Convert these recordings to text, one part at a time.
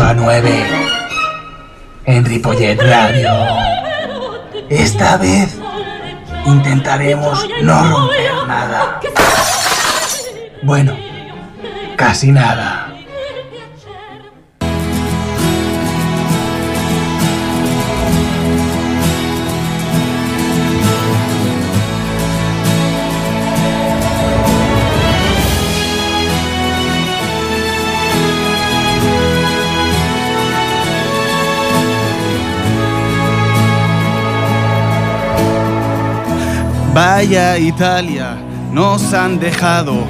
8 a 9 en Ripollet Radio. Esta vez intentaremos no romper nada. Bueno, casi nada. Vaya Italia, nos han dejado,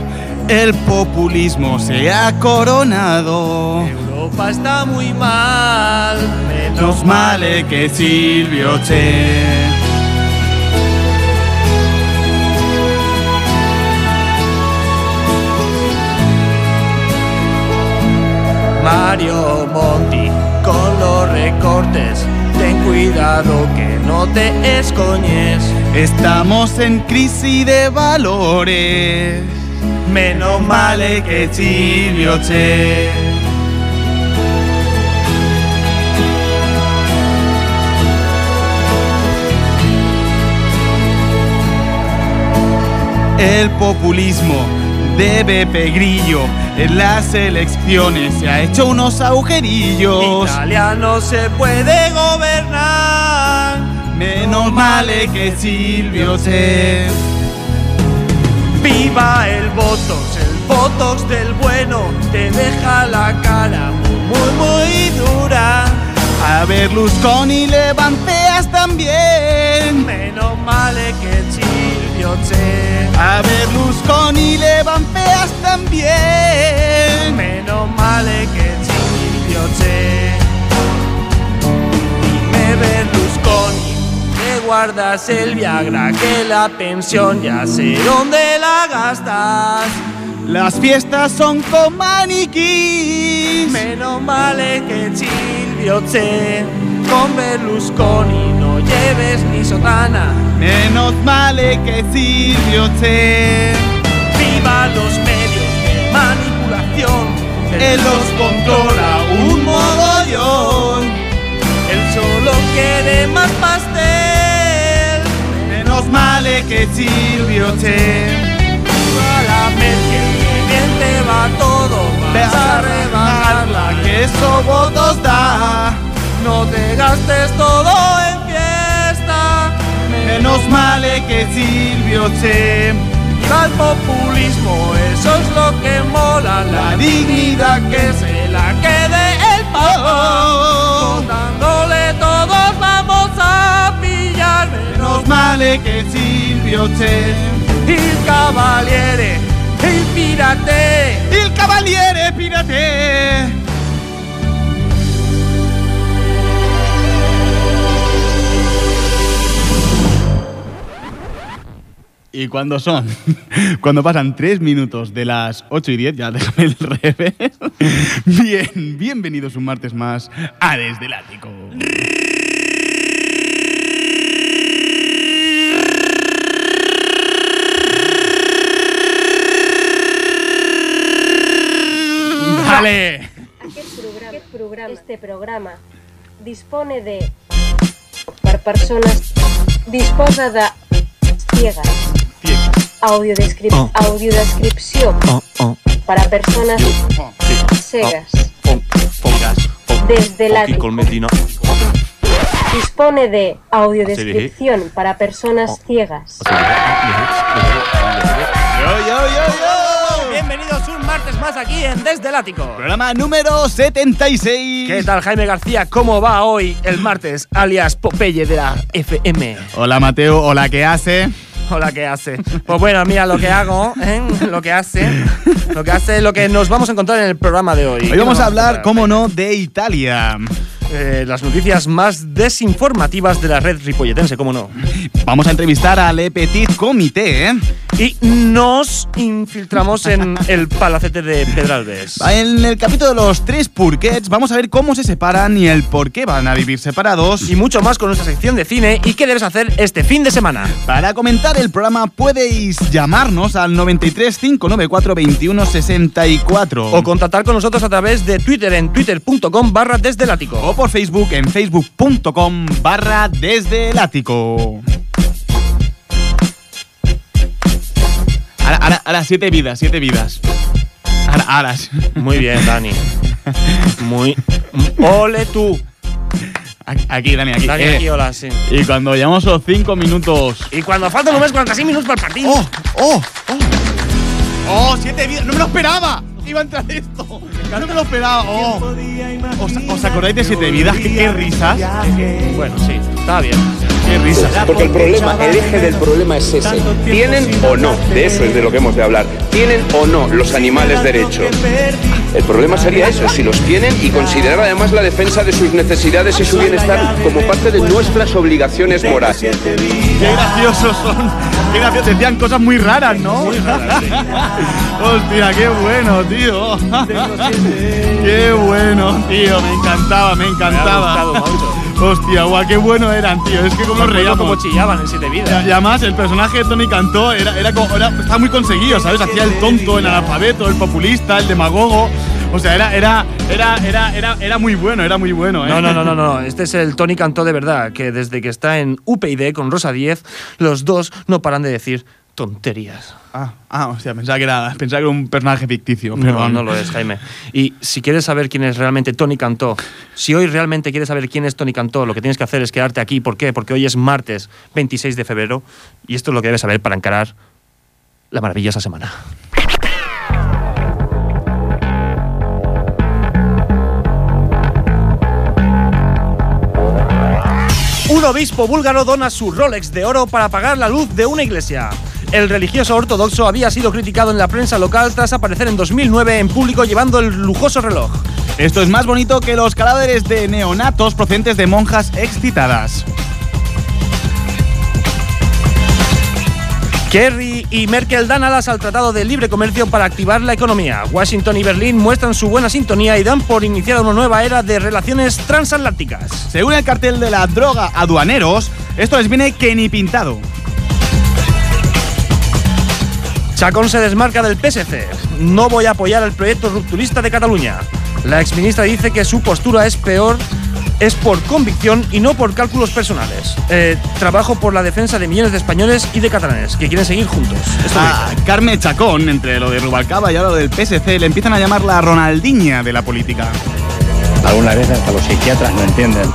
el populismo se ha coronado. Europa está muy mal, Menos male que Silvio Che. Mario Monti con los recortes. Ten cuidado que no te escoñes. Estamos en crisis de valores. Menos male que Silvio Che. El populismo de Beppe Grillo en las elecciones se ha hecho unos agujerillos. Italia no se puede gobernar. Menos male que Silvio Che. Viva el Botox, el Botox del bueno. Te deja la cara muy, muy, dura. A ver, Lusconi levanteas también. Menos male que Silvio Che. A ver, Lusconi levanteas también. Menos male que Silvio Che. Dime Berlusconi, guardas el Viagra, que la pensión ya sé dónde la gastas. Las fiestas son con maniquís. Menos male que Silvio Che. Con Berlusconi no lleves ni sotana. Menos male que Silvio Che. Viva los medios de manipulación. Él los controla un mogollón. Él solo quiere más que Silvio Che. A la Merkel, que bien te va todo. Vas a rebajarla, que eso votos da. no te gastes todo en fiesta. Menos male que Silvio Che. Viva el populismo, eso es lo que mola. La dignidad que se la quede el papa. Menos male que Silvio Che. Il cavaliere, il pirate. Il cavaliere pirate. Y cuando son, cuando pasan tres minutos de las 8 y 10, ya déjame el revés. Bien, bienvenidos un martes más a Desde el Ático. ¡Dale! Aquest programa, aquest programa, este programa dispone de per persones disposa de ciegas audiodescrip Oh. audiodescripció Oh, oh, para personas oh, sí. cegas Oh, oh, oh, Desde oh, Medina. dispone de audiodescripción para personas Oh. ciegas. Bienvenidos un martes más aquí en Desde el Ático. Programa número 76. ¿Qué tal Jaime García? ¿Cómo va hoy el martes, alias Popeye de la FM? Hola Mateo, hola, ¿qué hace? Hola, ¿qué hace? Pues bueno, mira lo que hago, ¿eh? lo que hace, lo que hace, lo que nos vamos a encontrar en el programa de hoy. Hoy ¿Qué vamos a hablar, encontrar? cómo no, de Italia. Eh, las noticias más desinformativas de la red ripolletense, cómo no. Vamos a entrevistar al Petit Comité, ¿eh? Y nos infiltramos en el palacete de Pedralbes. En el capítulo de los tres purquets vamos a ver cómo se separan y el por qué van a vivir separados. Y mucho más con nuestra sección de cine y qué debes hacer este fin de semana. Para comentar el programa podéis llamarnos al 93 594 21 64 O contactar con nosotros a través de Twitter en twitter.com barra desde el ático. o por Facebook en facebook.com barra desde el ático. Ahora, ahora, ahora, siete vidas, siete vidas. Ahora, ahora. Muy bien, Dani. Muy. Ole tú. Aquí, Dani, aquí. Dani, Eh, aquí, hola, sí. Y cuando llevamos los cinco minutos. Y cuando faltan un mes 46 minutos para el partido. ¡Oh! ¡Oh! ¡Oh! ¡Oh! ¡Siete vidas! ¡No me lo esperaba! Iba a entrar esto. No me lo esperaba. ¡Oh! ¿Os, os acordáis de siete vidas? ¿Qué, qué risas? Bueno, sí, está bien. ¡Qué risas! Porque el problema, el eje del problema es ese. ¿Tienen o no? De eso es de lo que hemos de hablar. ¿Tienen o no los animales derecho? El problema sería eso, si los tienen y considerar además la defensa de sus necesidades y su bienestar como parte de nuestras obligaciones morales. ¡Qué graciosos son! ¡Qué graciosos! Decían cosas muy raras, ¿no? Hostia, qué bueno, tío. qué bueno, tío. Me encantaba, me encantaba. gustado mucho. Hostia, guau, qué bueno eran, tío. Es que como reíamos. como chillaban en Siete Y Vidas. y además, el personaje de Tony Cantó era, era, como- era- estaba muy conseguido, ¿sabes? Hacía el tonto, el analfabeto, el populista, el demagogo. O sea, era, era, era, era, era, era muy bueno, era muy bueno, ¿eh? No, no, no, no, no. Este es el Tony Cantó de verdad, que desde que está en UPyD con Rosa 10, los dos no paran de decir tonterías. Ah, ah, hostia, pensaba que era, pensaba que era un personaje ficticio. No, perdón. no lo es, Jaime. Y si quieres saber quién es realmente Tony Cantó, si hoy realmente quieres saber quién es Tony Cantó, lo que tienes que hacer es quedarte aquí. ¿Por qué? Porque hoy es martes 26 de febrero y esto es lo que debes saber para encarar la maravillosa semana. Un obispo búlgaro dona su Rolex de oro para pagar la luz de una iglesia. El religioso ortodoxo había sido criticado en la prensa local tras aparecer en 2009 en público llevando el lujoso reloj. Esto es más bonito que los cadáveres de neonatos procedentes de monjas excitadas. Kerry y Merkel dan alas al Tratado de Libre Comercio para activar la economía. Washington y Berlín muestran su buena sintonía y dan por iniciada una nueva era de relaciones transatlánticas. Según el cartel de la droga aduaneros, esto les viene que ni pintado. Chacón se desmarca del PSC. No voy a apoyar el proyecto rupturista de Cataluña. La exministra dice que su postura es peor, es por convicción y no por cálculos personales. Eh, trabajo por la defensa de millones de españoles y de catalanes que quieren seguir juntos. A dice. Carme Chacón, entre lo de Rubalcaba y ahora lo del PSC, le empiezan a llamar la Ronaldinha de la política. Algunas veces hasta los psiquiatras no entienden.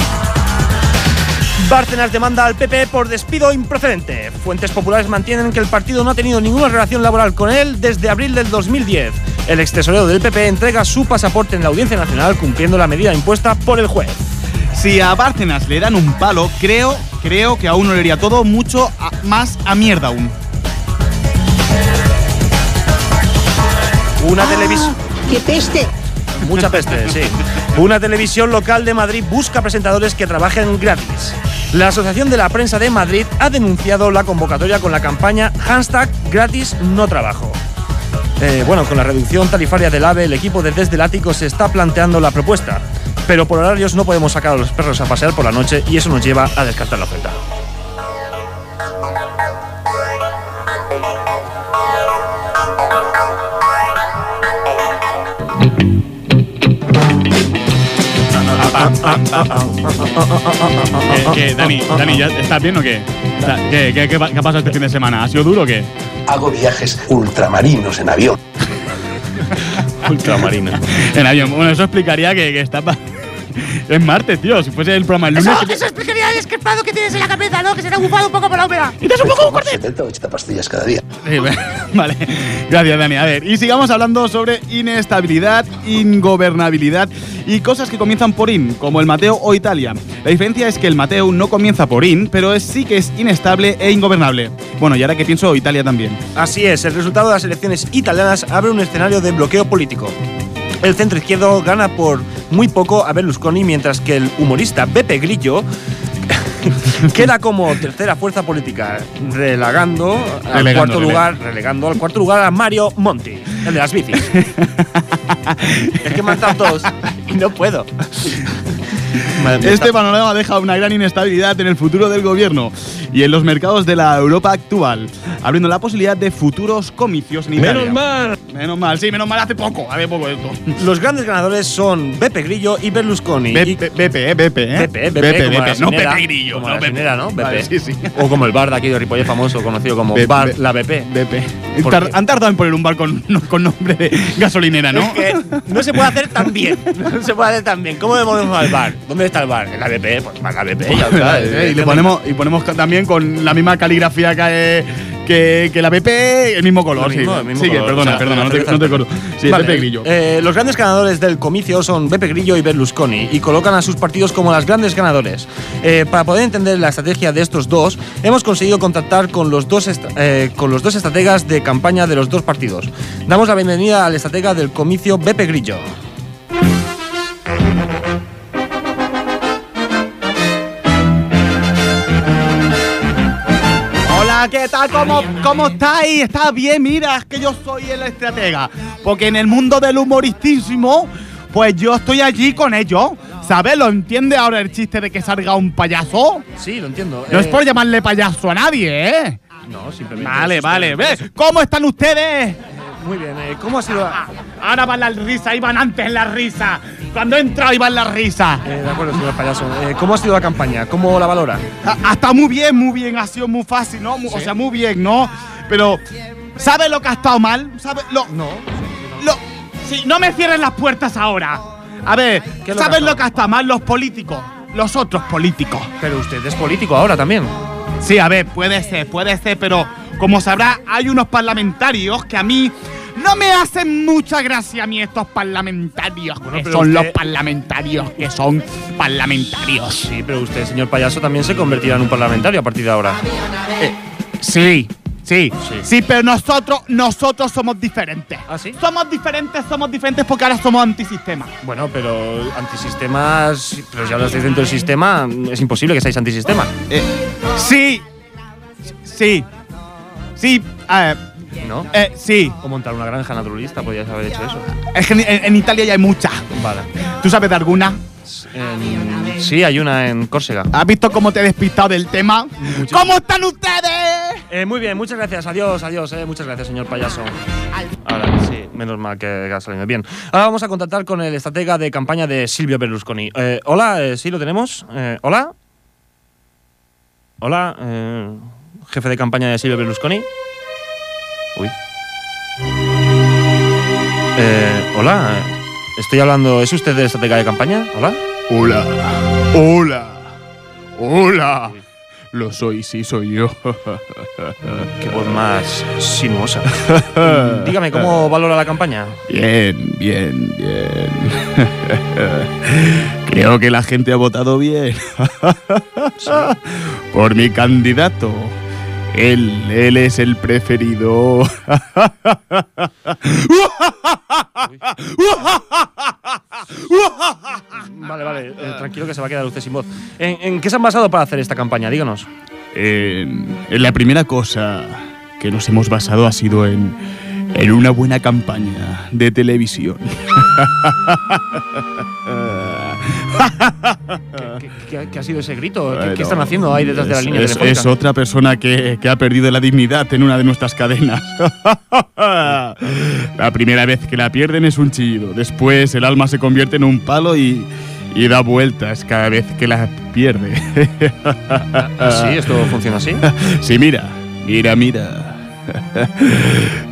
Bárcenas demanda al PP por despido improcedente. Fuentes populares mantienen que el partido no ha tenido ninguna relación laboral con él desde abril del 2010. El ex tesorero del PP entrega su pasaporte en la Audiencia Nacional cumpliendo la medida impuesta por el juez. Si a Bárcenas le dan un palo, creo, creo que aún no le iría todo mucho a- más a mierda aún. Una televisión. ¡Qué peste! Mucha peste, sí. Una televisión local de Madrid busca presentadores que trabajen gratis. La Asociación de la Prensa de Madrid ha denunciado la convocatoria con la campaña hashtag gratis no trabajo. Eh, bueno, con la reducción tarifaria del AVE, el equipo de Desde el Ático se está planteando la propuesta. Pero por horarios no podemos sacar a los perros a pasear por la noche y eso nos lleva a descartar la oferta. ¿Qué, qué, Dani, Dani, ¿ya ¿estás bien o qué? ¿Qué, qué, qué, pa- qué ha pasado este fin de semana? ¿Ha sido duro o qué? Hago viajes ultramarinos en avión. Ultramarina. En avión. Bueno, eso explicaría que, que está, es martes, tío. Si fuese el programa el lunes. Eso, eso es pequeña descarpado que tienes en la cabeza, ¿no? Que se te ha bufado un poco por la humedad. Y te has un poco un 70 o 80 pastillas cada día. Sí, vale, gracias Dani. A ver, y sigamos hablando sobre inestabilidad, ingobernabilidad y cosas que comienzan por in, como el Mateo o Italia. La diferencia es que el Mateo no comienza por in, pero es, sí que es inestable e ingobernable. Bueno, y ahora que pienso, Italia también. Así es, el resultado de las elecciones italianas abre un escenario de bloqueo político. El centro izquierdo gana por muy poco a Berlusconi, mientras que el humorista Beppe Grillo queda como tercera fuerza política, relegando al Relegando, cuarto lugar, relegando al cuarto lugar a Mario Monti, el de las bicis. es que me han todos y no puedo. Este panorama deja una gran inestabilidad en el futuro del gobierno y en los mercados de la Europa actual, abriendo la posibilidad de futuros comicios en Italia. mal. Menos mal, sí, menos mal hace poco, hace poco esto. Los grandes ganadores son Beppe Grillo y Berlusconi. Y- Bepe, Bepe, eh, Bepe, eh. Beppe, Beppe, Bepe, Bepe, no Pepe Grillo, como no la Bepe. gasolinera, ¿no? Vale, Beppe. sí, sí. O como el bar de aquí de Ripollet famoso, conocido como Bepe. Bar La. Bepe. ¿Por Tar- qué? Han tardado en poner un bar con, no- con nombre de gasolinera, ¿no? Es que no se puede hacer tan bien. No se puede hacer tan bien. ¿Cómo le ponemos al bar? ¿Dónde está el bar? En la BP. Pues Bar La BP. Ya está. Eh, y le ponemos y ponemos también con la misma caligrafía que, que, que la BP, el mismo color. Lo mismo, sí. el mismo Sigue, color. perdona, O sea, perdona, no te, no te corto. Sí, Vale, Pepe Grillo. eh, los grandes ganadores del comicio son Beppe Grillo y Berlusconi y colocan a sus partidos como las grandes ganadores. Eh, para poder entender la estrategia de estos dos, hemos conseguido contactar con los, dos eh, con los dos estrategas de campaña de los dos partidos. Damos la bienvenida al estratega del comicio Beppe Grillo. Hola, ¿qué tal? ¿Cómo, ¿Cómo estáis? ¿Está bien? Mira, es que yo soy el estratega. Porque en el mundo del humoristísimo, pues yo estoy allí con ellos. ¿Sabes? ¿Lo entiende ahora el chiste de que salga un payaso? Sí, lo entiendo. No es Eh, por llamarle payaso a nadie, ¿eh? No, simplemente. Vale, vale. usted. ¿Ves? ¿Cómo están ustedes? Muy bien. eh, ¿Cómo ha sido.? Ahora van las risas, iban antes las risas. Cuando he entrado iban las risas. Eh, de acuerdo, señor payaso. Eh, ¿Cómo ha sido la campaña? ¿Cómo la valora? Ha, ha estado muy bien, muy bien, ha sido muy fácil, ¿no? O sea, muy bien, ¿no? Pero, ¿sabes lo que ha estado mal? ¿Sabes lo, No. lo- sí, no me cierren las puertas ahora. A ver, ¿Qué es lo que ha ¿sabes lo que ha estado mal? Los políticos. Los otros políticos. Pero usted es político ahora también. Sí, a ver, puede ser, puede ser, pero como sabrá, hay unos parlamentarios que a mí no me hacen mucha gracia a mí estos parlamentarios, que son usted- los parlamentarios que son parlamentarios. Sí, pero usted, señor payaso, también se convertirá en un parlamentario a partir de ahora. Sí, sí, Sí. sí, pero nosotros, nosotros somos diferentes. ¿Ah, sí? Somos diferentes, somos diferentes porque ahora somos antisistema. Bueno, pero antisistemas. Pero si ahora estáis dentro del sistema, es imposible que seáis antisistema. Sí, sí, sí, eh, ¿No? eh, sí. O montar una granja naturalista, podrías haber hecho eso. Es que en, en Italia ya hay muchas. Vale. ¿Tú sabes de alguna? En- sí, hay una en Córcega. ¿Has visto cómo te he despistado del tema? ¿Cómo están ustedes? Eh, muy bien, muchas gracias. Adiós, adiós. eh, muchas gracias, señor payaso. Ahora sí, menos mal que ha salido bien. Ahora vamos a contactar con el estratega de campaña de Silvio Berlusconi. Eh, hola, eh, sí, lo tenemos. Eh, hola. Hola, eh, jefe de campaña de Silvio Berlusconi. Uy. Eh, hola, estoy hablando. ¿Es usted el estratega de campaña? Hola. Hola, hola, hola. Lo soy, sí, soy yo. Qué voz más sinuosa. Dígame, ¿cómo valora la campaña? Bien, bien, bien. Creo que la gente ha votado bien. Por mi candidato. Él, él es el preferido. Vale, vale, eh, tranquilo que se va a quedar usted sin voz. ¿En, en qué se han basado para hacer esta campaña? Díganos. La primera cosa que nos hemos basado ha sido en, en una buena campaña de televisión. ¿Qué, qué- qué ha sido ese grito? ¿Qué, qué están haciendo ahí detrás de la es- línea es, es otra persona que, que ha perdido la dignidad en una de nuestras cadenas. la primera vez que la pierden es un chillido. Después el alma se convierte en un palo y, y da vueltas cada vez que la pierde. ¿Ah, sí? ¿Esto funciona así? sí, mira, mira, mira.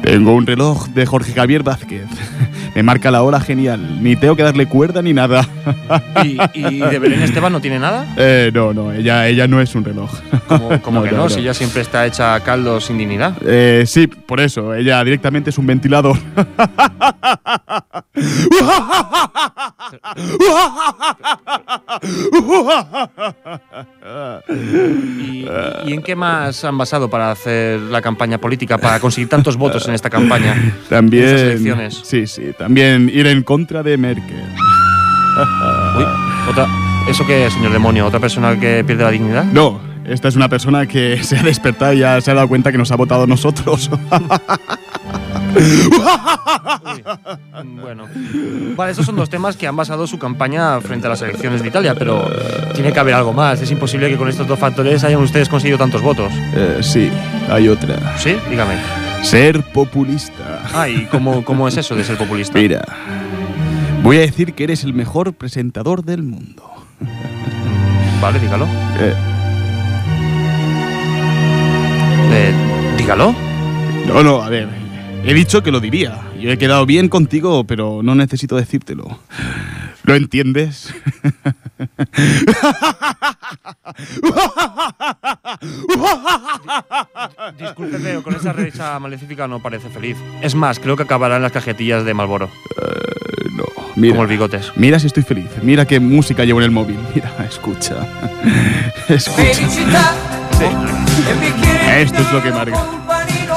Tengo un reloj de Jorge Javier Vázquez. Me marca la hora genial. Ni tengo que darle cuerda ni nada. ¿Y, y de Belén Esteban no tiene nada? Eh, no, no, ella, ella no es un reloj. Como, como No, que no, no, no. si ella siempre está hecha caldo sin dignidad. Eh, sí, por eso. Ella directamente es un ventilador. ¿Y, y en qué más han basado para hacer la campaña política, para conseguir tantos votos en esta campaña? En También. elecciones. Sí, sí. También ir en contra de Merkel. Uy, otra. ¿Eso qué es, señor demonio? ¿Otra persona que pierde la dignidad? No, esta es una persona que se ha despertado y ya se ha dado cuenta que nos ha votado a nosotros. Bueno, vale, esos son dos temas que han basado su campaña frente a las elecciones de Italia, pero tiene que haber algo más. Es imposible que con estos dos factores hayan ustedes conseguido tantos votos. Eh, sí, hay otra. ¿Sí? Dígame. Ser populista. Ah, ¿y cómo, cómo es eso de ser populista? Mira, voy a decir que eres el mejor presentador del mundo. Vale, dígalo. Eh, Eh, dígalo. no, no, a ver. He dicho que lo diría. Yo he quedado bien contigo, pero no necesito decírtelo. ¿Lo entiendes? Disculpe, pero con esa risa maléfica no parece feliz. Es más, creo que acabará en las cajetillas de Malboro, No. Mira, como el bigotes. mira si estoy feliz. Mira qué música llevo en el móvil. Mira, escucha. escucha. Esto es lo que marca.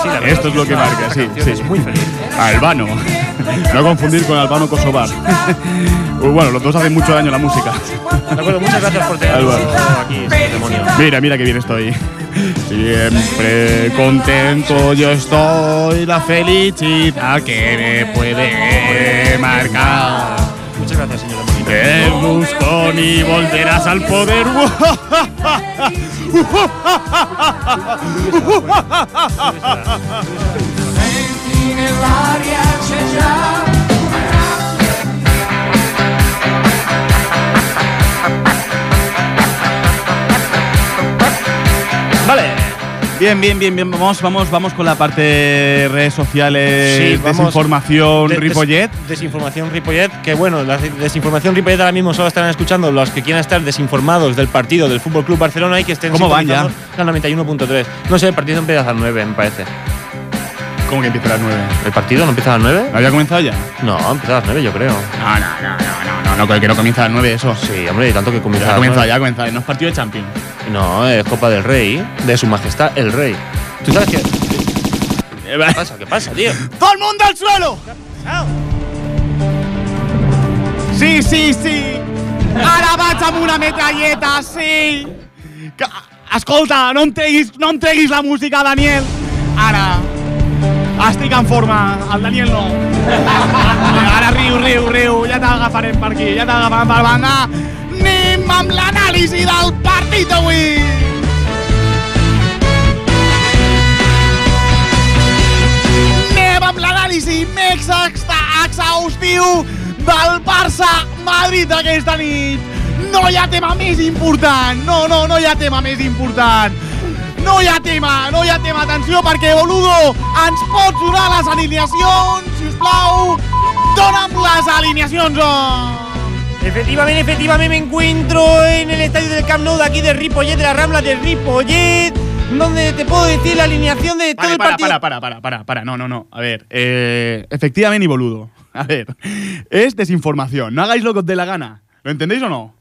Sí, la verdad Esto es lo que marca, sí, sí. Es muy feliz. Albano. No confundir con Albano Kosovar. Bueno, los dos hacen mucho daño a la música. De acuerdo, muchas gracias por Álvaro. aquí, demonio. Mira, mira qué bien estoy. Siempre contento yo estoy, la felicidad que me puede marcar. Berlusconi, volverás al poder. Vale. Bien, bien, bien, bien. Vamos, vamos, vamos con la parte de redes sociales, Sí, desinformación, De- des- Ripollet. Desinformación Ripollet, que bueno, la desinformación Ripollet ahora mismo solo estarán escuchando los que quieran estar desinformados del partido del Fútbol Club Barcelona y que estén ¿Cómo van ya? La 91.3. No sé, el partido empieza a las 9, me parece. ¿Cómo que empieza a las 9? ¿El partido no empieza a las 9? ¿Había comenzado ya? No, empieza a las 9, yo creo. No, no, no, no, no, no, no, que no comienza a las 9 eso. Sí, hombre, y tanto que comienza Ya a las comenzado, 9. ya ha comenzado. No es partido de Champions. No, es Copa del Rey, de su majestad el Rey. ¿Tú sabes qué? ¿Qué pasa? ¿Qué pasa, tío? ¡Todo el mundo al suelo! Sí, sí, sí. Ara vaig amb una metralleta, sí. Que, escolta, no em, treguis, no em treguis la música, Daniel. Ara. Estic en forma. El Daniel no. Ara riu, riu, riu. Ja t'agafarem per aquí. Ja t'agafarem per banda. Anem amb l'anàlisi del partit d'avui. Anem amb l'anàlisi més exhaustiu del Barça-Madrid d'aquesta nit. No hi ha tema més important. No, no, no hi ha tema més important. No hi ha tema, no hi ha tema. Atenció, perquè Boludo ens pots donar les alineacions, si us plau. Dóna'm les alineacions, oh. Efectivamente, efectivamente me encuentro en el estadio del Camp Nou de aquí de Ripollet, de la Rambla de Ripollet, donde te puedo decir la alineación de todo Vale, el para, partido. para, para, para, para, para. No, no, no. A ver, eh, efectivamente y boludo. A ver, es desinformación. No hagáis lo que os dé la gana. ¿Lo entendéis o no?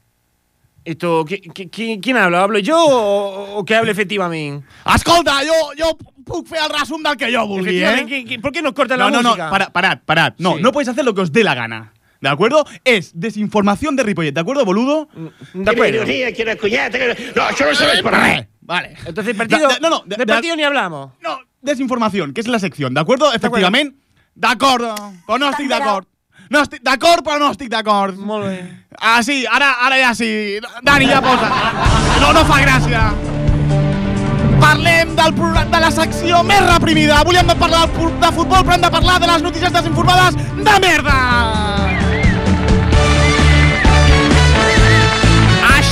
Esto, ¿qui- qui- qui- ¿quién habla? ¿Hablo yo o, o que hable efectivamente? Escolta, jo, jo puc fer el resum del que jo vulgui, eh? Efectivamente, ¿qui- qui- ¿Por qué nos cortan No, la no, no, música? para, parad, parad. No, Sí. no podéis hacer lo que os dé la gana. ¿De acuerdo? Es desinformación de Ripollet, ¿de acuerdo, boludo? De acuerdo. No, això no per res. Vale. Entonces, partido, no, no, de- de- partido ni hablamos. No, desinformación, que és la secció, d'acord? Efectivament, d'acord, però no estic d'acord. No estic d'acord, però no estic d'acord. Molt bé. Ah, sí, ara, ara ja sí. Dani, ja posa. No, no fa gràcia. Parlem del de la secció més reprimida. Avui hem de parlar de futbol, però hem de parlar de les notícies desinformades de merda.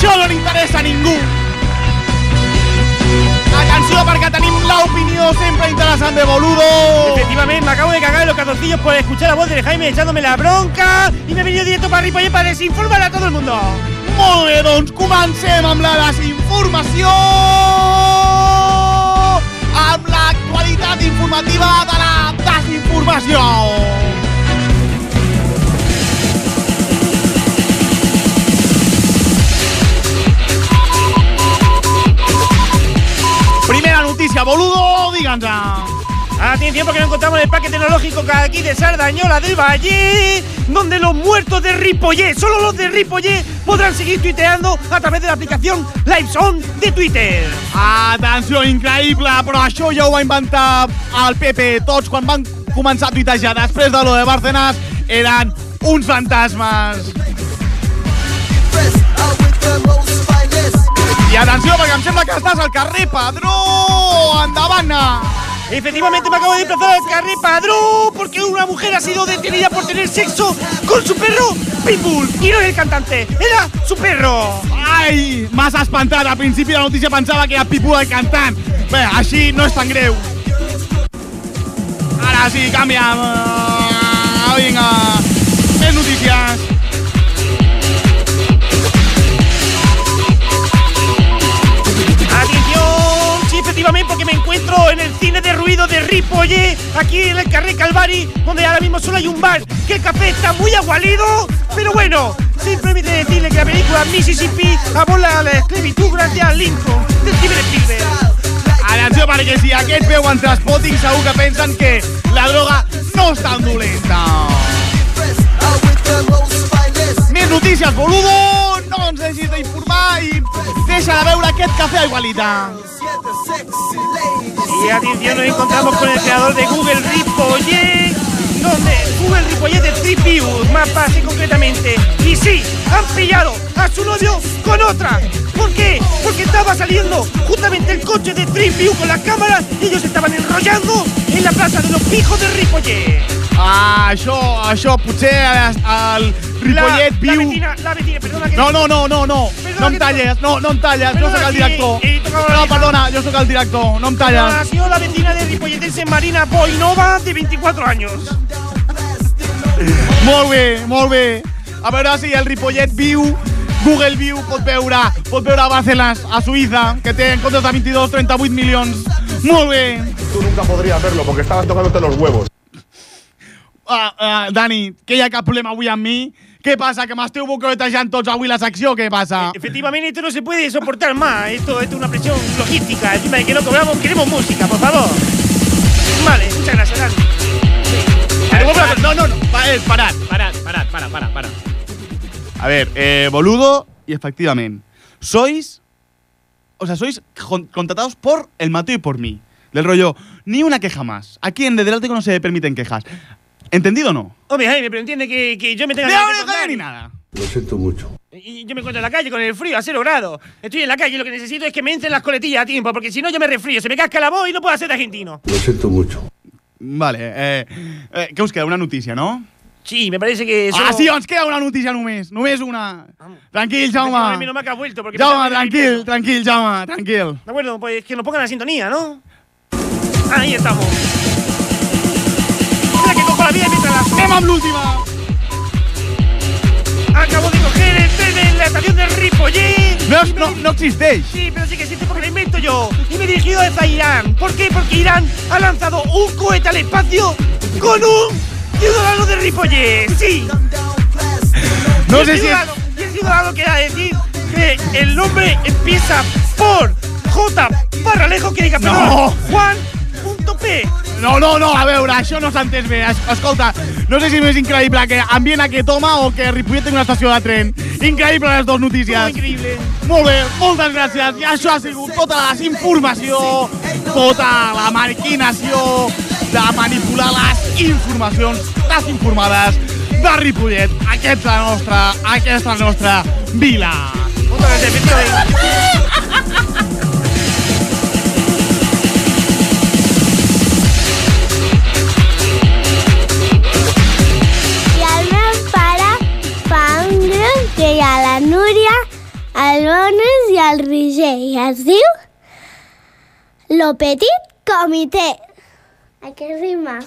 Això no li interessa a ningú. Atenció, perquè tenim l'opinió sempre interessant de Boludo. Efectivamente, me acabo de cagar en los los calzoncillos por escuchar la voz de Jaime echándome la bronca y me he venido directo para Ripollet para desinformar a todo el mundo. Molt bé, doncs comencem amb la desinformació! Amb l'actualitat informativa de la desinformació! Primera notícia, boludo, díganse. Atención porque nos encontramos en el parque tecnológico que aquí de Sardañola del Valle, donde los muertos de Ripollet, solo los de Ripollet, podrán seguir tuiteando a través de la aplicación LiveZone de Twitter. Atenció, increïble, però això ja ho va inventar el Pepe. Tots, quan van començar a tuitejar després de lo de Bárcenas, eren uns fantasmes. I atenció, perquè em sembla que estàs al carrer Padró! Endavant! Efectivamente me acabo de desplazar al carrer Padró porque una mujer ha sido detenida por tener sexo con su perro Pitbull. Y no era el cantante, era su perro. Ai, m'has espantat. Al principi la notícia pensava que era Pitbull el cantant. Bé, així no és tan greu. Ara sí, canviem. Uh, vinga, més notícies. Encuentro en el cine de ruido de Ripollet, aquí en el Carré Calvari, donde ahora mismo solo hay un bar, que el café está muy agualido, pero bueno, simplemente decirle que la película Mississippi abola la esclavitud gracias a Lincoln, del Steven Spielberg. Atenció, perquè si aquests veuen Transpotting segur que pensen que la droga no és tan dolenta. Més notícies, boludo! No ens deixis d'informar i deixa de veure aquest cafè a Igualita. Y atención, nos encontramos con el creador de Google Ripollet, donde Google Ripollet de Street View, más fácil concretamente. Y sí, han pillado a su novio con otra. ¿Por qué? Porque estaba saliendo justamente el coche de Street View con las cámaras y ellos estaban enrollando en la plaza de los pijos de Ripollet. Ah, això, això potser al, al Ripollet viu... La vecina, perdona que... No, no, no, no, no. No em talles, no, no em talles. Jo Perdona sóc el director. No, perdona, jo sóc el director. No em talles. ha sido la vecina de Ripolletense Marina Boinova de 24 años. Molt bé, molt bé. A veure si el Ripollet viu, Google View pot veure, pot veure Bárcenas a Suïssa, que té en comptes de 22, 38 milions. Molt bé. Tú nunca podrías verlo porque estabas tocándote los huevos. Ah, ah, Dani, que hi ha cap problema avui amb mi? Què passa, que m'esteu boquetejant tots avui la secció? Què passa? Efectivamente, esto no se puede soportar más. Esto, esto es una presión logística. Encima de que no cobramos, queremos música, por favor. Vale, muchas gracias, Dani. Eh, No, no, no. Pa- eh, parad, parad, parad, para, para, para. A ver, eh, boludo y efectivamente. Sois. O sea, sois con- contratados por el Mateo y por mí. Del rollo, ni una queja más. Aquí en Desde el Ático no se permiten quejas. ¿Entendido o no? Hombre, Jaime, pero entiende que, que yo me tenga ¡De que no cae ni nada! Lo siento mucho. Y yo me encuentro en la calle con el frío a cero grados. Estoy en la calle y lo que necesito es que me entren las coletillas a tiempo, porque si no yo me resfrío, se me casca la voz y no puedo hacer de argentino. Lo siento mucho. Vale, eh, eh, què us queda? Una notícia, no? Sí, me parece que eso... Ah, sí, ens queda una notícia només. Només una. Tranquil, Menos Jaume. mal que ha vuelto, porque... Jaume, tranquil, tranquil, Jaume, tranquil. De acuerdo, pues que nos pongan la sintonía, ¿no? Ahí estamos. Vía y mientras la... Amb l'última. Acabo de coger el tren en la estación de Ripollet. No, no, no existeix. Sí, pero sí que existe porque lo invento yo. Y me he dirigido hacia Irán. ¿Por qué? Porque Irán ha lanzado un cohete al espacio con un ciudadano de Ripollet. Sí. No el sé si es... y el ciudadano quiere decir que el nombre empieza por J. Parralejo, que diga, No. perdón, Juan. No, no, no, a veure, això no s'ha entès bé. Es, escolta, no sé si és més increïble que ambient aquest home o que Ripollet tingui una estació de tren. Increïble les dues notícies. increíble. Molt bé, moltes gràcies. I això ha sigut tota la desinformació, tota la maquinació de manipular les informacions desinformades de Ripollet. Aquesta nostra, aquesta nostra vila. Otra vez, efectivamente. El Bonus i el Roger i es diu Lo Petit Comité. A què rima?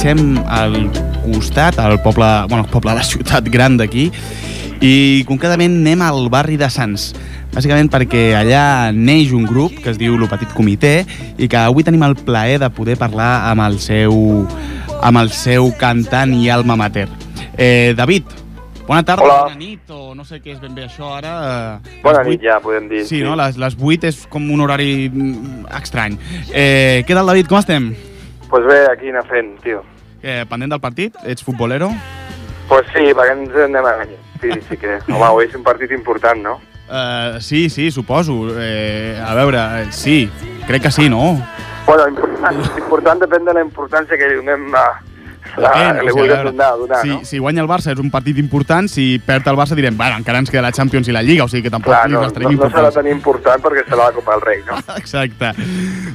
Marxem al costat, al poble, bueno, al poble de la ciutat gran d'aquí, i concretament anem al barri de Sants. Bàsicament perquè allà neix un grup que es diu Lo Petit Comitè i que avui tenim el plaer de poder parlar amb el seu, amb el seu cantant i alma mater. Eh, David, bona tarda, Hola. bona nit, o no sé què és ben bé això ara. eh, Bona nit, ja, podem dir. Sí, no? Les, les 8 és com un horari mm, estrany. Eh, què tal, David? Com estem? Pues bé, aquí anar fent, tio. Eh, pendent del partit? Ets futbolero? Pues sí, perquè ens anem a guanyar. Sí, sí que... Home, avui és un partit important, no? Uh, sí, sí, suposo. Eh, a veure, eh, sí, crec que sí, no? Bueno, important, important depèn de la importància que li donem a... Depèn, li o sigui, veure, donar, donar si, no? si guanya el Barça és un partit important, si perd el Barça direm, bueno, encara ens queda la Champions i la Lliga, o sigui que tampoc Clar, no, no, no serà tan important perquè serà la Copa del Rei, no? Exacte.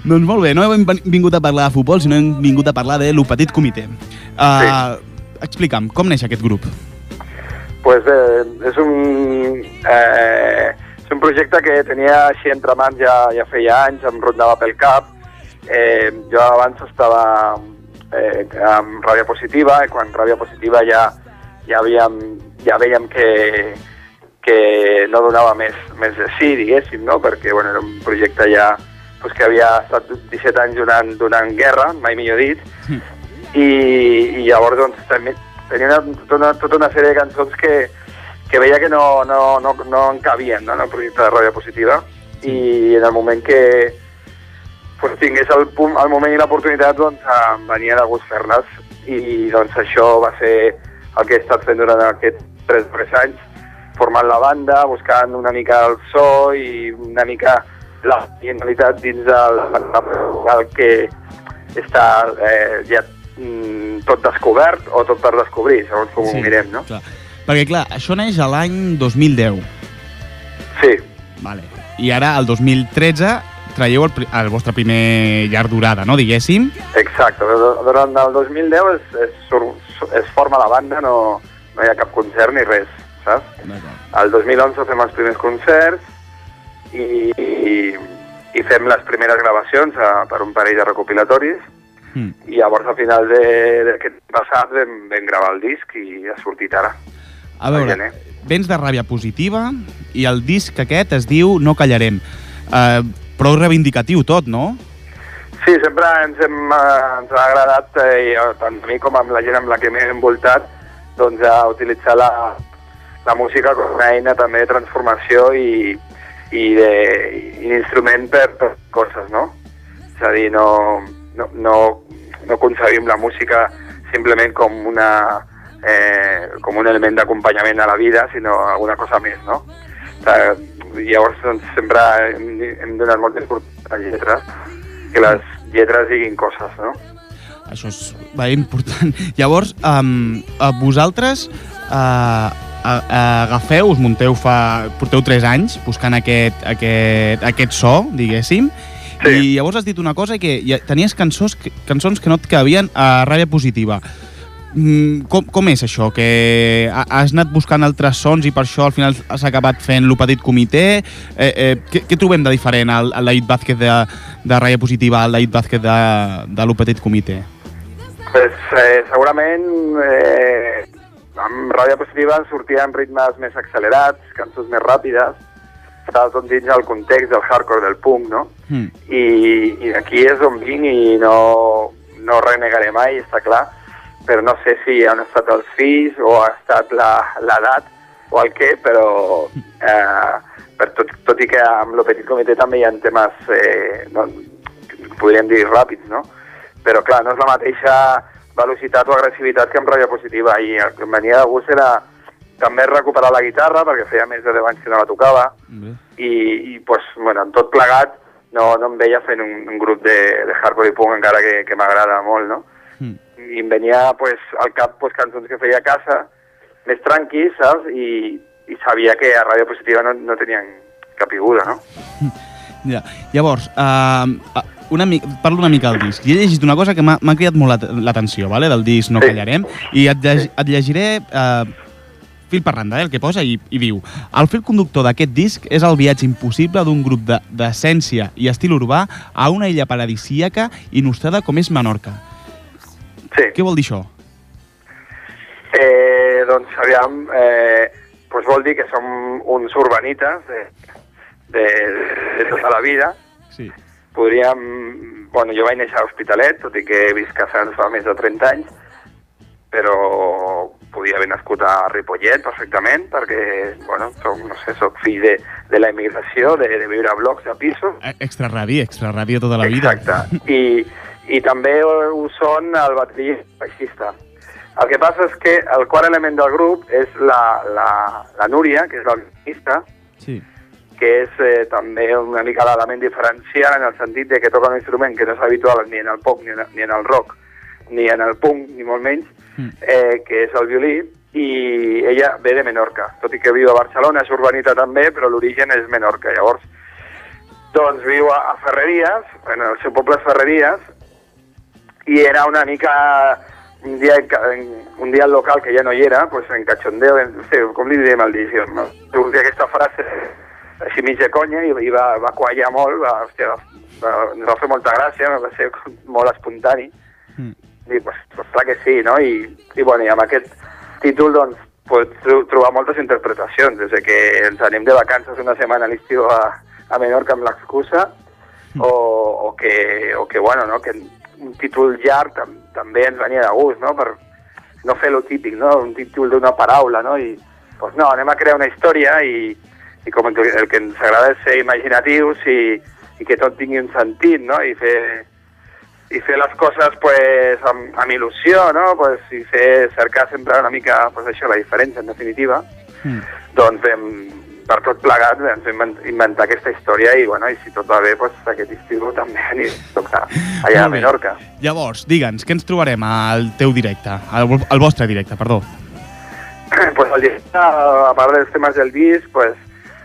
Doncs molt bé, no hem vingut a parlar de futbol, sinó hem vingut a parlar de lo petit comitè. Uh, Explica'm, com neix aquest grup? Pues bé, és un, eh, és un projecte que tenia així entre mans ja, ja feia anys, em rondava pel cap. Eh, jo abans estava eh, amb ràbia positiva, i quan ràbia positiva ja, ja, havíem, ja veiem que, que no donava més, més de sí, diguéssim, no? perquè bueno, era un projecte ja pues, que havia estat 17 anys donant, donant guerra, mai millor dit, i, i llavors doncs, també tenia una, tota, una, tota una sèrie de cançons que, que veia que no, no, no, no encabien no, en el projecte de Ràdio Positiva. I en el moment que pues, tingués el, punt, el moment i l'oportunitat doncs em venia de gust fer-les i doncs això va ser el que he estat fent durant aquests 3 3 anys formant la banda, buscant una mica el so i una mica la originalitat dins del, del que està eh, ja mm, tot descobert o tot per descobrir, segons com Sí, ho mirem, no? Clar. Perquè, clar, això neix a l'any 2010. Sí. Vale. I ara, el 2013, traieu el, el vostre primer llarg durada, no, diguéssim? Exacte, du- durant el 2010 es, es, sur- es forma la banda, no, no hi ha cap concert ni res, saps? El 2011 fem els primers concerts i, i, i fem les primeres gravacions a, per un parell de recopilatoris Mm. i llavors a final de- d'aquest passat vam, vam gravar el disc i ha sortit ara. A veure, vens de ràbia positiva i el disc aquest es diu No callarem. Uh, prou reivindicatiu tot, no? Sí, sempre ens, hem, eh, ens ha agradat, eh, eh, tant a mi com amb la gent amb la que m'he envoltat, doncs, a utilitzar la, la música com una eina també de transformació i, i d'instrument per, per coses, no? És a dir, no, no, no, no concebim la música simplement com una eh, com un element d'acompanyament a la vida, sinó alguna cosa més, no? Eh, llavors, doncs, sempre hem, hem donat molta importància a lletres, que les lletres diguin coses, no? Això és va, important. Llavors, um, a vosaltres uh, a, a, agafeu, us munteu fa... porteu 3 anys buscant aquest, aquest, aquest so, diguéssim, sí. i llavors has dit una cosa que tenies cançons, cançons que no et cabien a ràbia positiva. Mm, com, com és això? Que ha- has anat buscant altres sons i per això al final has acabat fent lo petit comitè? Eh, eh, què, què trobem de diferent al, al David Vázquez de, de Ràia Positiva al David Vázquez de, de lo petit comitè? Pues, eh, segurament eh, amb ràdio positiva sortien ritmes més accelerats, cançons més ràpides, estava tot dins el context del hardcore del punk, no? Mm. I, i d'aquí és on vinc i no, no renegaré mai, està clar, però no sé si han estat els fills o ha estat la- l'edat o el què, però eh, per tot, tot i que amb el petit comitè també hi ha temes, eh, no, podríem dir ràpids, no? Però clar, no és la mateixa velocitat o agressivitat que amb ràdio positiva i el que em venia de gust era també recuperar la guitarra perquè feia més de 10 anys que no la tocava i, i pues, bueno, en tot plegat no, no em veia fent un, un grup de, de hardcore i punk encara que, que m'agrada molt, no? I em venia pues, al cap pues, cançons que feia a casa, més tranquis, saps? I, i sabia que a Ràdio Positiva no, no tenien capiguda, no? Ja. Llavors, uh, una mica, parlo una mica del disc. I he llegit una cosa que m'ha cridat molt l'at- l'atenció, vale? del disc No Sí. callarem, i et, lleg, et llegiré uh, fil per randa, eh, el que posa, i, i diu El fil conductor d'aquest disc és el viatge impossible d'un grup de- d'essència i estil urbà a una illa paradisíaca i nostrada com és Menorca. Sí. Què vol dir això? Eh, doncs, aviam, eh, pues vol dir que som uns urbanites de, de, de tota la vida. Sí. Podríem... Bueno, jo vaig néixer a Hospitalet, tot i que he vist Casans fa més de 30 anys, però podia haver nascut a Ripollet perfectament, perquè, bueno, soc, no sé, soc fill de, de la immigració, de, de viure a blocs, a pisos, Eh, Extra ràdio, extra ràdio tota la vida. Exacte. I, i també ho són el bateria baixista. El que passa és que el quart element del grup és la, la, la Núria, que és la violinista, Sí. que és eh, també una mica l'element diferencial en el sentit de que toca un instrument que no és habitual ni en el pop, ni en, ni en el rock, ni en el punk, ni molt menys, eh, que és el violí, i ella ve de Menorca, tot i que viu a Barcelona, és urbanita també, però l'origen és Menorca. Llavors, doncs viu a, a Ferreries, en el seu poble és Ferreries, i era una mica un dia, un dia al local que ja no hi era, pues en cachondeo, en, no sé, com li direm al disc, no? Sortia aquesta frase així mig de conya i, i va, va quallar molt, va, hòstia, va, ens va fer molta gràcia, va ser molt espontani, Mm. i pues, pues clar que sí, no? I, i, bueno, i amb aquest títol doncs tro- trobar moltes interpretacions, des de que ens anem de vacances una setmana a l'estiu a, a Menorca amb l'excusa, o, o, que, o que, bueno, no? que un títol llarg tam, també ens venia de gust, no? per no fer lo típic, no? un títol d'una paraula, no? i pues no, anem a crear una història i, i com el, que- el que ens agrada és ser imaginatius i, i que tot tingui un sentit, no? i fer, i fer les coses pues, amb, amb il·lusió, no? pues, i fer, cercar sempre una mica pues, això, la diferència, en definitiva, Mm. doncs vam, per tot plegat ens vam invent- inventar aquesta història i, bueno, i si tot va bé, pues, aquest estiu també aniré a tocar allà a. Menorca. Llavors, digue'ns, què ens trobarem al teu directe, al, al vostre directe, perdó. pues el directe, a part dels temes del disc, pues,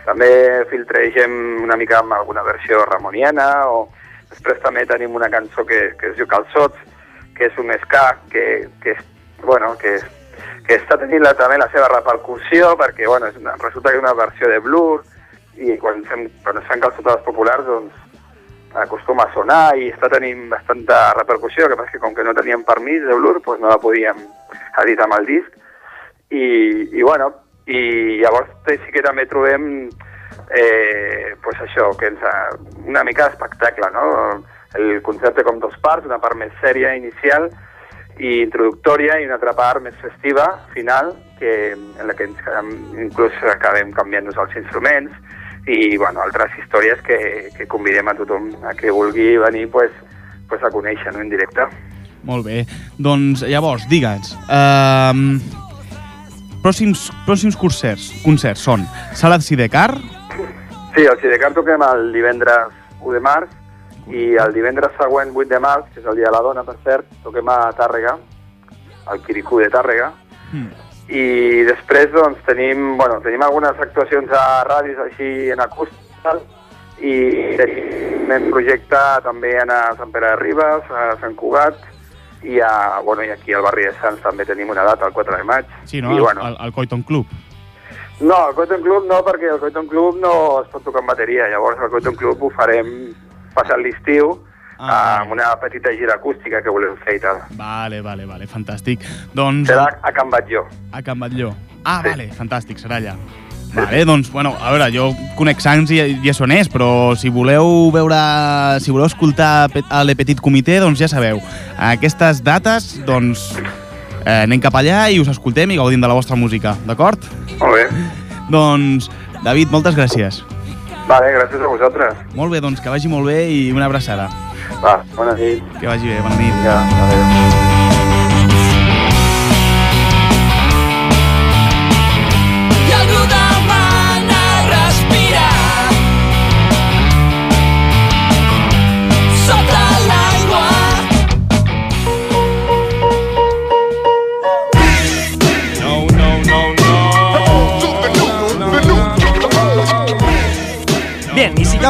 també filtregem una mica amb alguna versió ramoniana o després també tenim una cançó que, que es diu Calçots, que és un ska que, que, és, bueno, que, que està tenint la, també la seva repercussió perquè bueno, és una, resulta que és una versió de Blur i quan, fem, quan es fan calçotades populars doncs acostuma a sonar i està tenint bastanta repercussió, que que com que no teníem permís de Blur, doncs no la podíem editar amb el disc i, i bueno, i llavors sí que també trobem eh, pues això, que ens, una mica d'espectacle, no? El concepte com dos parts, una part més sèria inicial i introductòria i una altra part més festiva, final, que, en la que ens, inclús acabem canviant-nos els instruments i bueno, altres històries que, que convidem a tothom a que vulgui venir pues, pues a conèixer no, en directe. Molt bé. Doncs llavors, digue'ns, um, pròxims, pròxims concerts, concerts són Sala Sidecar, Sí, al Sidecar toquem el divendres 1 de març i el divendres següent, 8 de març, que és el dia de la dona, per cert, toquem a Tàrrega, al Quiricú de Tàrrega, Mm. i després doncs, tenim, bueno, tenim algunes actuacions a ràdios així en acústic tal, i tenim en projecte també a Sant Pere de Ribes, a Sant Cugat, i, a, bueno, i aquí al barri de Sants també tenim una data, el 4 de maig. sí, no? I, Al, bueno, al, al Coiton Club. no, el Cotton Club no, perquè el Cotton Club no es pot tocar amb bateria. Llavors el Cotton Club ho farem passat l'estiu Ah, amb una petita gira acústica que volem fer i tal. Vale, vale, vale, fantàstic. Doncs... Serà a Can Batlló. A Can Batlló. Ah, vale, fantàstic, serà allà. Vale, doncs, bueno, a veure, jo conec Sants i, i és on és, però si voleu veure, si voleu escoltar a Le Petit Comité, doncs ja sabeu, a aquestes dates, doncs, eh, anem cap allà i us escoltem i gaudim de la vostra música, d'acord? Molt bé. Doncs, David, moltes gràcies. Vale, gràcies a vosaltres. Molt bé, doncs que vagi molt bé i una abraçada. Va, bona nit. Que vagi bé, bona nit. Ja, adéu.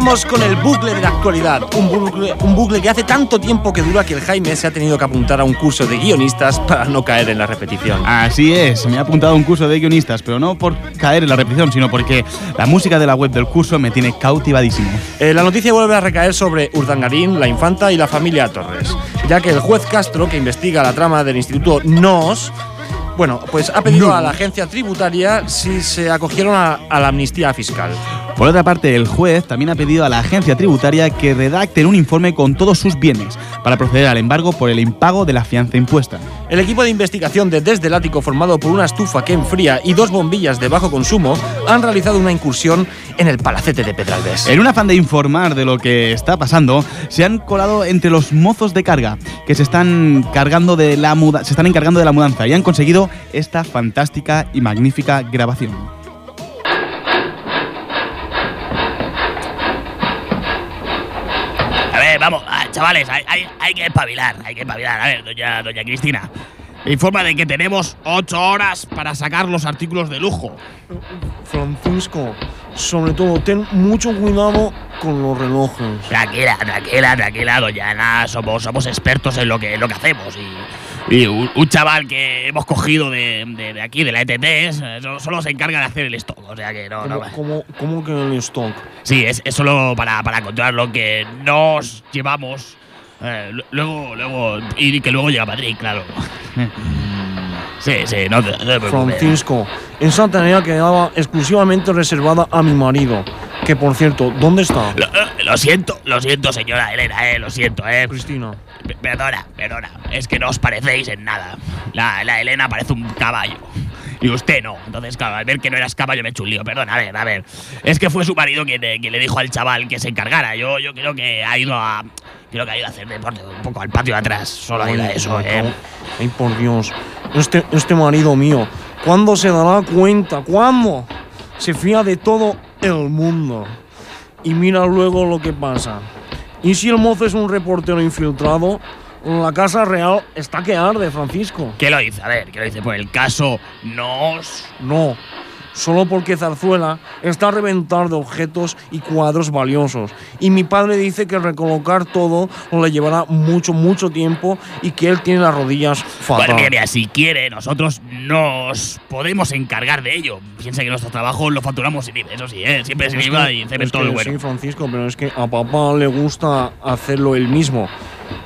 Con el bucle de la actualidad. Un bucle, un bucle que hace tanto tiempo que dura que el Jaime se ha tenido que apuntar a un curso de guionistas para no caer en la repetición. Así es, me he apuntado a un curso de guionistas, pero no por caer en la repetición, sino porque la música de la web del curso me tiene cautivadísimo. Eh, la noticia vuelve a recaer sobre Urdangarín, la infanta y la familia Torres, ya que el juez Castro, que investiga la trama del Instituto NOS, bueno, pues ha pedido a la agencia tributaria si se acogieron a, a la amnistía fiscal. Por otra parte, el juez también ha pedido a la agencia tributaria que redacten un informe con todos sus bienes para proceder al embargo por el impago de la fianza impuesta. El equipo de investigación de Desde el Ático, formado por una estufa que enfría y dos bombillas de bajo consumo, han realizado una incursión en el palacete de Pedralbes. En un afán de informar de lo que está pasando, se han colado entre los mozos de carga que se están cargando de la muda- se están encargando de la mudanza y han conseguido esta fantástica y magnífica grabación. A ver, vamos, ah, chavales, hay, hay- hay que espabilar, hay que espabilar. A ver, doña, doña Cristina, me informa de que tenemos ocho horas para sacar los artículos de lujo. Francisco, sobre todo, ten mucho cuidado con los relojes. Tranquila, tranquila, tranquila, doña Ana, somos, somos expertos en lo que, en lo que hacemos y, y un, un chaval que hemos cogido de, de- de aquí, de la ETT, es- solo, solo se encarga de hacer el stock, o sea que no... no ¿Cómo, cómo, cómo que el stock? Sí, es, es solo para, para controlar lo que nos llevamos. eh, lu- luego, luego, y que luego llega Patrick, claro. Sí, sí, no te, no te. Francisco, esa tarea quedaba exclusivamente reservada a mi marido. Que por cierto, ¿dónde está? Lo, eh, lo siento, lo siento, señora Elena, eh, lo siento, eh. Cristina. Perdona, perdona, es que no os parecéis en nada. La, la Elena parece un caballo. Y usted no. Entonces, claro, al ver que no eras caballo me he hecho un lío. Perdona, a ver, a ver. Es que fue su marido quien, quien le dijo al chaval que se encargara. Yo, yo creo que ha ido a. Creo que ha ido a hacer deporte un poco al patio de atrás. Solo ha ido a eso, eh. Ay, por Dios. Este, este marido mío, ¿cuándo se dará cuenta? ¿Cuándo? Se fía de todo el mundo. Y mira luego lo que pasa. ¿Y si el mozo es un reportero infiltrado? La casa real está que arde, Francisco. ¿Qué lo dice? A ver, ¿qué lo dice? Por el caso Nos. No, solo porque Zarzuela está a reventar de objetos y cuadros valiosos. Y mi padre dice que recolocar todo le llevará mucho, mucho tiempo y que él tiene las rodillas fatal. Bueno, mira, mira, si quiere, nosotros nos podemos encargar de ello. Piensa que nuestro trabajo lo facturamos sin IVA, eso sí, ¿eh? siempre sin Es IVA y se todo el bueno. Sí, Francisco, pero es que a papá le gusta hacerlo él mismo.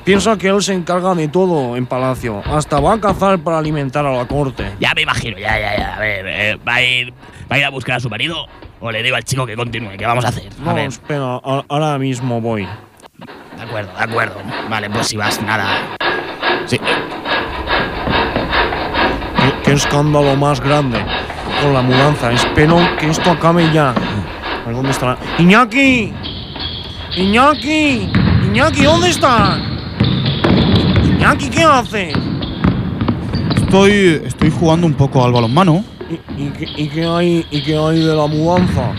Piensa que él se encarga de todo en palacio. Hasta va a cazar para alimentar a la corte. Ya me imagino, ya, ya, ya. A ver, eh, ¿va, a ir, ¿va a ir a buscar a su marido? ¿O le digo al chico que continúe? ¿Qué vamos a hacer? A No, ver, espera, ahora mismo voy. de acuerdo, de acuerdo. Vale, pues si vas, nada. Sí, ¿Qué, qué escándalo más grande con la mudanza. Espero que esto acabe ya. ¿dónde estará? ¡Iñaki! ¡Iñaki! ¡Iñaki, ¿dónde estás? ¡Iñaki, ¿qué haces? Estoy, estoy jugando un poco al balonmano. ¿Y, y qué, y qué hay, ¿Y qué hay de la mudanza?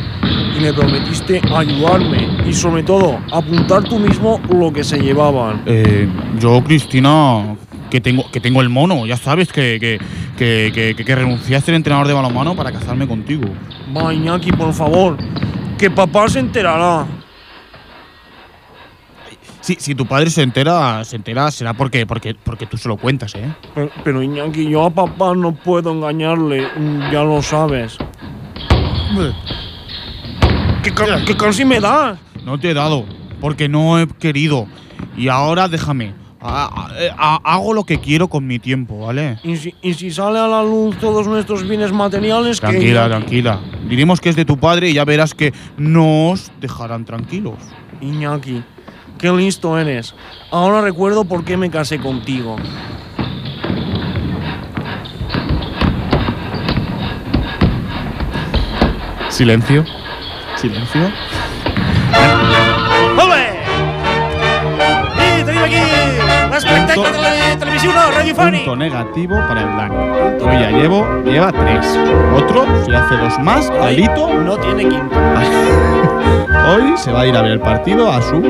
Y me prometiste ayudarme y sobre todo apuntar tú mismo lo que se llevaban. Eh, yo, Cristina, que tengo, que tengo el mono, ya sabes que, que, que, que, que- que renuncié a ser entrenador de balonmano para casarme contigo. Va, Iñaki, por favor, que papá se enterará. Si, si tu padre se entera, se entera será porque, porque, porque tú se lo cuentas, ¿eh? Pero, pero, Iñaki, yo a papá no puedo engañarle, ya lo sabes. ¿Qué, qué casi me das? No te he dado, porque no he querido. Y ahora déjame. Ha- ha- hago lo que quiero con mi tiempo, ¿vale? ¿Y si, y si sale a la luz todos nuestros bienes materiales, ¿qué, Tranquila, Iñaki? tranquila. Diremos que es de tu padre y ya verás que nos dejarán tranquilos. Iñaki, qué listo eres. Ahora recuerdo por qué me casé contigo. Silencio. Silencio. ¡Ole! ¡Y tenim aquí l'espectacle de la televisió no, radiofònic! Punto negativo para el Dani. Yo ya llevo, lleva tres. Otro, si hace dos más, delito. No tiene quinto. Hoy se va a ir a ver el partido a su. Hoy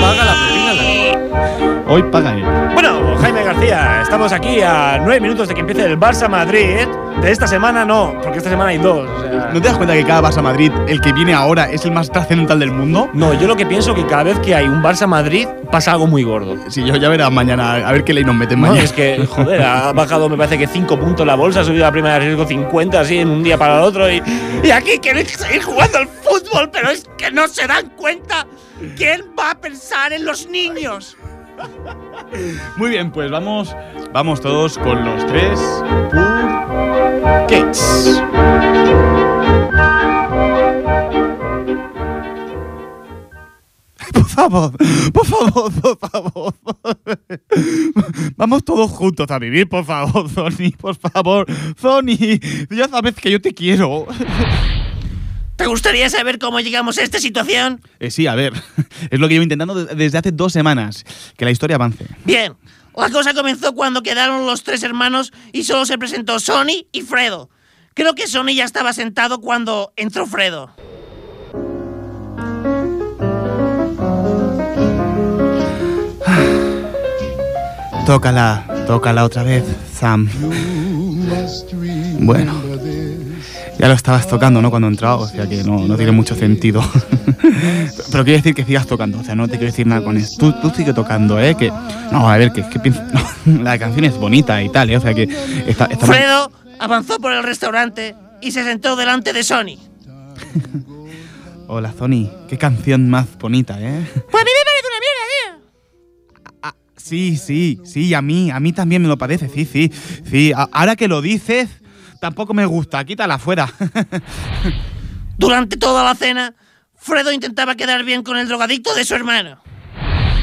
paga la propina la Hoy paga él. Bueno, Jaime García, estamos aquí a nueve minutos de que empiece el Barça Madrid. De esta semana no, porque esta semana hay dos. o sea- ¿No te das cuenta que cada Barça Madrid, el que viene ahora, es el más trascendental del mundo? No, yo lo que pienso que cada vez que hay un Barça Madrid pasa algo muy gordo. Sí, yo ya verás mañana, a ver qué ley nos meten No, mañana. es que, joder, ha bajado me parece que 5 puntos la bolsa, ha subido la primera de riesgo 50 así en un día para el otro y, y aquí quieren seguir jugando al fútbol, pero es que no se dan cuenta. ¿Quién va a pensar en los niños? Muy bien, pues vamos, vamos todos con los tres Purkets. Por favor, por favor, por favor. Vamos todos juntos a vivir, por favor, Sony, por favor. Sony, ya sabes que yo te quiero. ¿Te gustaría saber cómo llegamos a esta situación? Eh, sí, a ver, es lo que llevo intentando de- desde hace dos semanas, que la historia avance. Bien, la cosa comenzó cuando quedaron los tres hermanos y solo se presentó Sony y Fredo. Creo que Sony ya estaba sentado cuando entró Fredo. Tócala, tócala otra vez, Sam. Bueno, ya lo estabas tocando, ¿no? Cuando he entrado, o sea que no, no tiene mucho sentido. Pero quiere decir que sigas tocando, o sea, no te quiero decir nada con eso. Tú, tú sigue tocando, ¿eh? Que, no, a ver, que, que pienso- no, la canción es bonita y tal, ¿eh? O sea que está, está mal- Fredo avanzó por el restaurante y se sentó delante de Sony. Hola, Sony, qué canción más bonita, ¿eh? Pues a mí me parece una mierda, tío. Sí, sí, sí, a mí, a mí también me lo parece, sí, sí. Sí, a- ahora que lo dices, tampoco me gusta, quítala fuera. Durante toda la cena, Fredo intentaba quedar bien con el drogadicto de su hermano.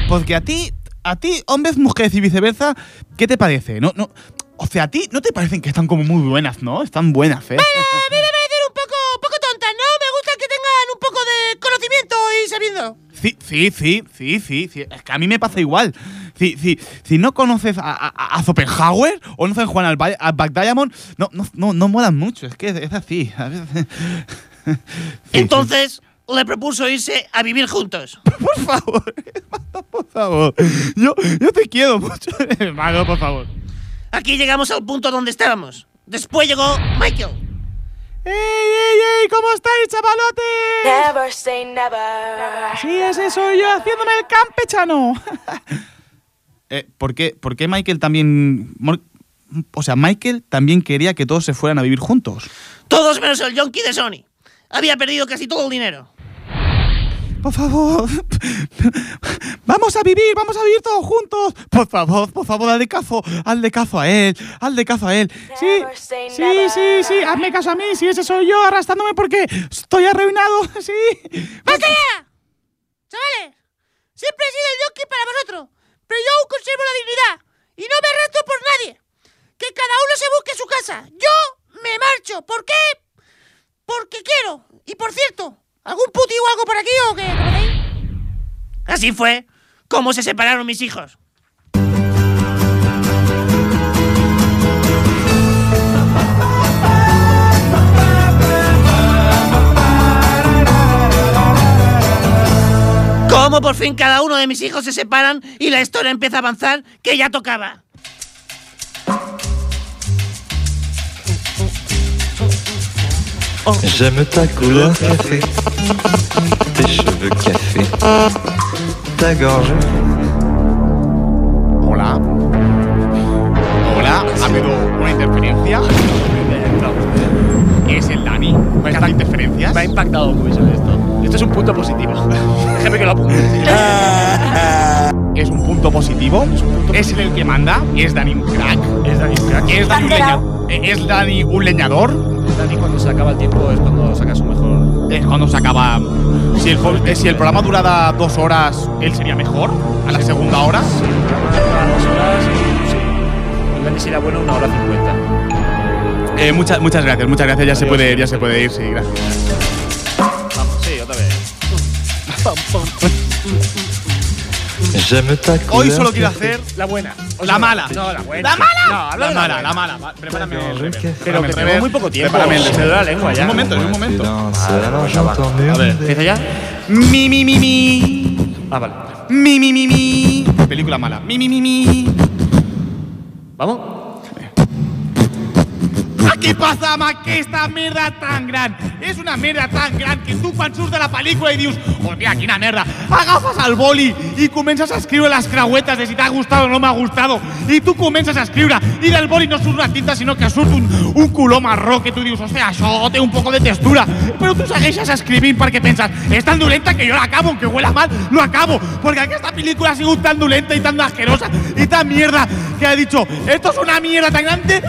Porque a ti, a ti, hombres, mujeres y viceversa, ¿qué te parece? No, no, o sea, a ti no te parecen que están como muy buenas, ¿no? Están buenas, ¿eh? A mí me parecen un poco, poco tontas, ¿no? Me gusta que tengan un poco de conocimiento y sabiendo. Sí, sí, sí, sí, sí, sí. Es que a mí me pasa igual. Si, si, si no conoces a, a, a Schopenhauer o no sabes jugar al, al Back Diamond, no, no, no, no molan mucho. Es que es, es así. Sí, Entonces le propuso irse a vivir juntos. Por favor, por favor. Yo, yo te quiero mucho, hermano, por favor. Aquí llegamos al punto donde estábamos. Después llegó Michael. ¡Ey, ey, ey! ¿Cómo estáis, chavalotes? Never say never. Sí, ese soy yo haciéndome el campechano. eh, ¿por, qué, ¿Por qué Michael también... O sea, Michael también quería que todos se fueran a vivir juntos. Todos menos el yonki de Sony. Había perdido casi todo el dinero. Por favor. Vamos a vivir, vamos a vivir todos juntos. Por favor, por favor, hazle caso, hazle caso a él, hazle caso a él. Sí, sí, sí, sí, hazme caso a mí, si ese soy yo arrastrándome porque estoy arruinado, sí. ¡Basta ya! Chavales, siempre he sido el yonki para vosotros, pero yo aún conservo la dignidad y no me arrastro por nadie. Que cada uno se busque su casa. Yo me marcho. ¿Por qué? porque quiero. Y por cierto, ¿algún puti o algo por aquí o qué? Así fue como se separaron mis hijos. Como por fin cada uno de mis hijos se separan y la historia empieza a avanzar, que ya tocaba. J'aime ta couleur café, tes cheveux café, ta gorge. Hola. Hola, ha habido una interferencia. Es el Dani. ¿Estas interferencias? Me ha impactado mucho esto. Esto es un punto positivo. Déjame que lo apunte. Es un punto positivo. Es el que manda. Es Dani un crack. Es Dani un crack. Es Dani un, leña- eh, es Dani un leñador. Dani cuando se acaba el tiempo es cuando saca su mejor. Es cuando se acaba. Si el, eh, si el programa durara dos horas, él sería mejor. A la segunda hora. Dos horas. Sí. El Dani sería bueno una hora cincuenta. Eh, muchas, muchas gracias, muchas gracias. Ya se puede, ya se puede ir, sí, gracias. Vamos, sí, otra vez. Hoy solo quiero hacer La buena. O la mala. No, la buena. ¡La mala! No, habla la de mala, la mala. Prepárame el café. Pero que tenemos muy poco tiempo. Prepárame el me da la lengua ya. Un momento, en un momento. A ver. ¿empieza ya? Mi, mi, mi, mi. Ah, vale. Mi, mi, mi, mi. Película mala. Mi, mi, mi, mi. ¿Vamos? Què passa amb aquesta merda tan gran? És una merda tan gran que tu quan surts de la pel·lícula i dius hòstia, quina merda, agafes el boli i comences a escriure les creuetes de si t'ha gustat o no m'ha gustat i tu comences a escriure i del boli no surt una tinta sinó que surt un, un color marró que tu dius, hòstia, això té un poco de textura però tu segueixes escrivint perquè penses és tan dolenta que jo l'acabo, aunque huela mal, lo acabo perquè aquesta pel·lícula ha sigut tan dolenta i tan asquerosa i tan mierda que ha dicho, esto es una mierda tan grande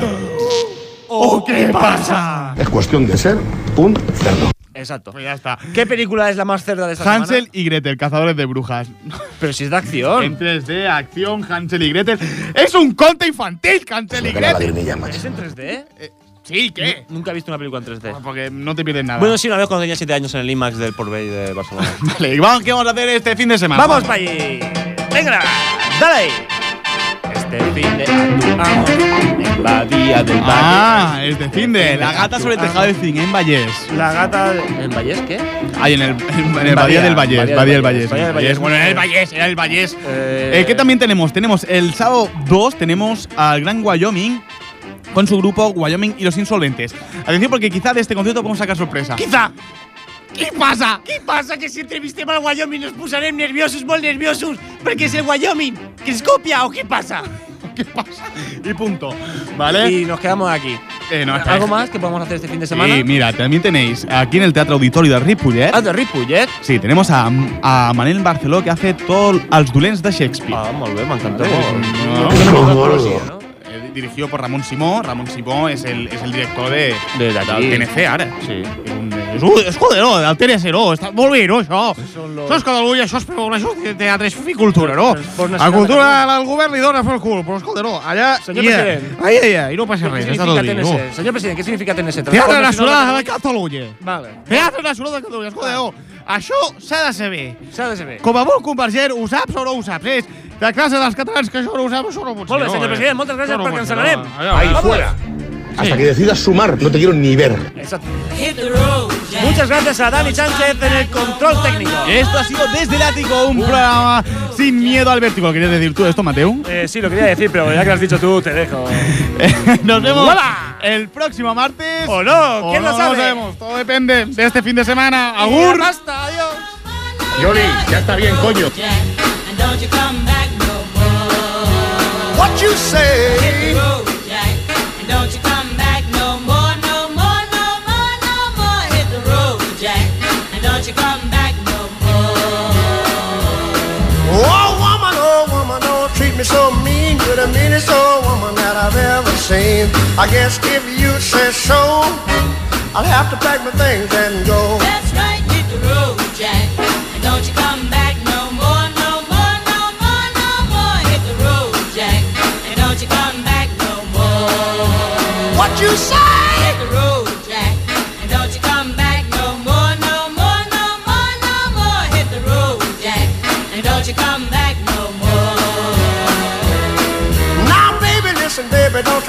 ¿O qué pasa? Es cuestión de ser un cerdo. Exacto. Pues ya está. ¿Qué película es la más cerda de esta Hansel y Gretel, cazadores de brujas. Pero si es de acción. En 3D, acción, Hansel y Gretel. ¡Es un conte infantil, Hansel y Gretel! ¿Es en 3D? Sí, ¿qué? Nunca he visto una película en 3D. Porque no te pierdes nada. Bueno, sí, una vez cuando tenía 7 años en el IMAX del Portbay de Barcelona. vale, ¿y vamos, ¿qué vamos a hacer este fin de semana? ¡Vamos para allí! ¡Venga! ¡Dale! Este fin de actuamos en Badía del Valle. Ah, es de fin de La gata sobre el tejado de zinc en Vallés. La gata. ¿En Vallés qué? Ahí en el, en el Badía, Badía del Vallés. Badía del Badía del Vallés. Vallés. Badía del. Bueno, en el Vallés, era el Vallés. Eh, Eh, ¿Qué también tenemos? Tenemos el sábado 2, tenemos al Gran Wyoming con su grupo Wyoming y los Insolventes. Atención porque quizá de este concierto podemos sacar sorpresa. Quizá. Què passa? Què passa? Que si entrevistem al Wyoming ens posarem nerviosos, molt nerviosos, perquè és el Wyoming, que es copia o què passa? ¿Qué pasa? Y punto. ¿Vale? Y nos quedamos aquí. Eh, no, ¿Algo más que podemos hacer este fin de semana? Sí, mira, también tenéis aquí en el Teatro Auditorio de Ripollet. Ah, de Ripollet? Sí, tenemos a, a Manel Barceló que hace todo els dolents de Shakespeare. Ah, molt bé, m'encanta Eh, no. Molt Eh, Dirigido por Ramón Simó. Ramón Simó es el, es el director de, De d'aquí. del TNC ara. Sí. Un, és, un, és joder, no, del TNC, no. Està molt bé, no, això. Això és Catalunya, això és per això és teatre, és fer cultura, no? De cultura al govern li dona pel cul, però escolta, no, allà... Senyor yeah, president. Ai, ai, ai, no passa ¿Qué res, està significa tot dit, TNC? no. Señor presidente, ¿qué significa TNC? Teatre Nacional de de Catalunya. Vale. Teatre Nacional de Catalunya, escolta, no. Això s'ha de saber. S'ha de saber. Com a bon convergent, ho saps o no ho saps? És de classe dels catalans que això no ho saps, això no pot ser. Molt bé, no, senyor eh? president, moltes gràcies no per pot ser, cancel·larem. no. Allà, Ahí allà. fuera. Hasta que decidas sumar, no te quiero ni ver. Exacto. Muchas gracias a Dani Sánchez en el control técnico. Esto ha sido Desde el Ático, un programa sin miedo al vértigo. ¿Querías decir tú esto, Mateo? Eh, sí, lo quería decir, pero ya que lo has dicho tú, te dejo. Nos vemos ¡Hola! el próximo martes. ¿O no? ¿Quién O lo sabe? No sabemos. Todo depende de este fin de semana. ¡Agur! Hasta, adiós. Yoli, ya está bien, coño. What you say? Me so mean. You're the meanest old woman that I've ever seen. I guess if you say so, I'll have to pack my things and go. That's right, hit the road, Jack.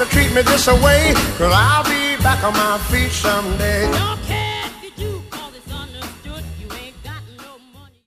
You treat me this away. Cause I'll be back on my feet someday.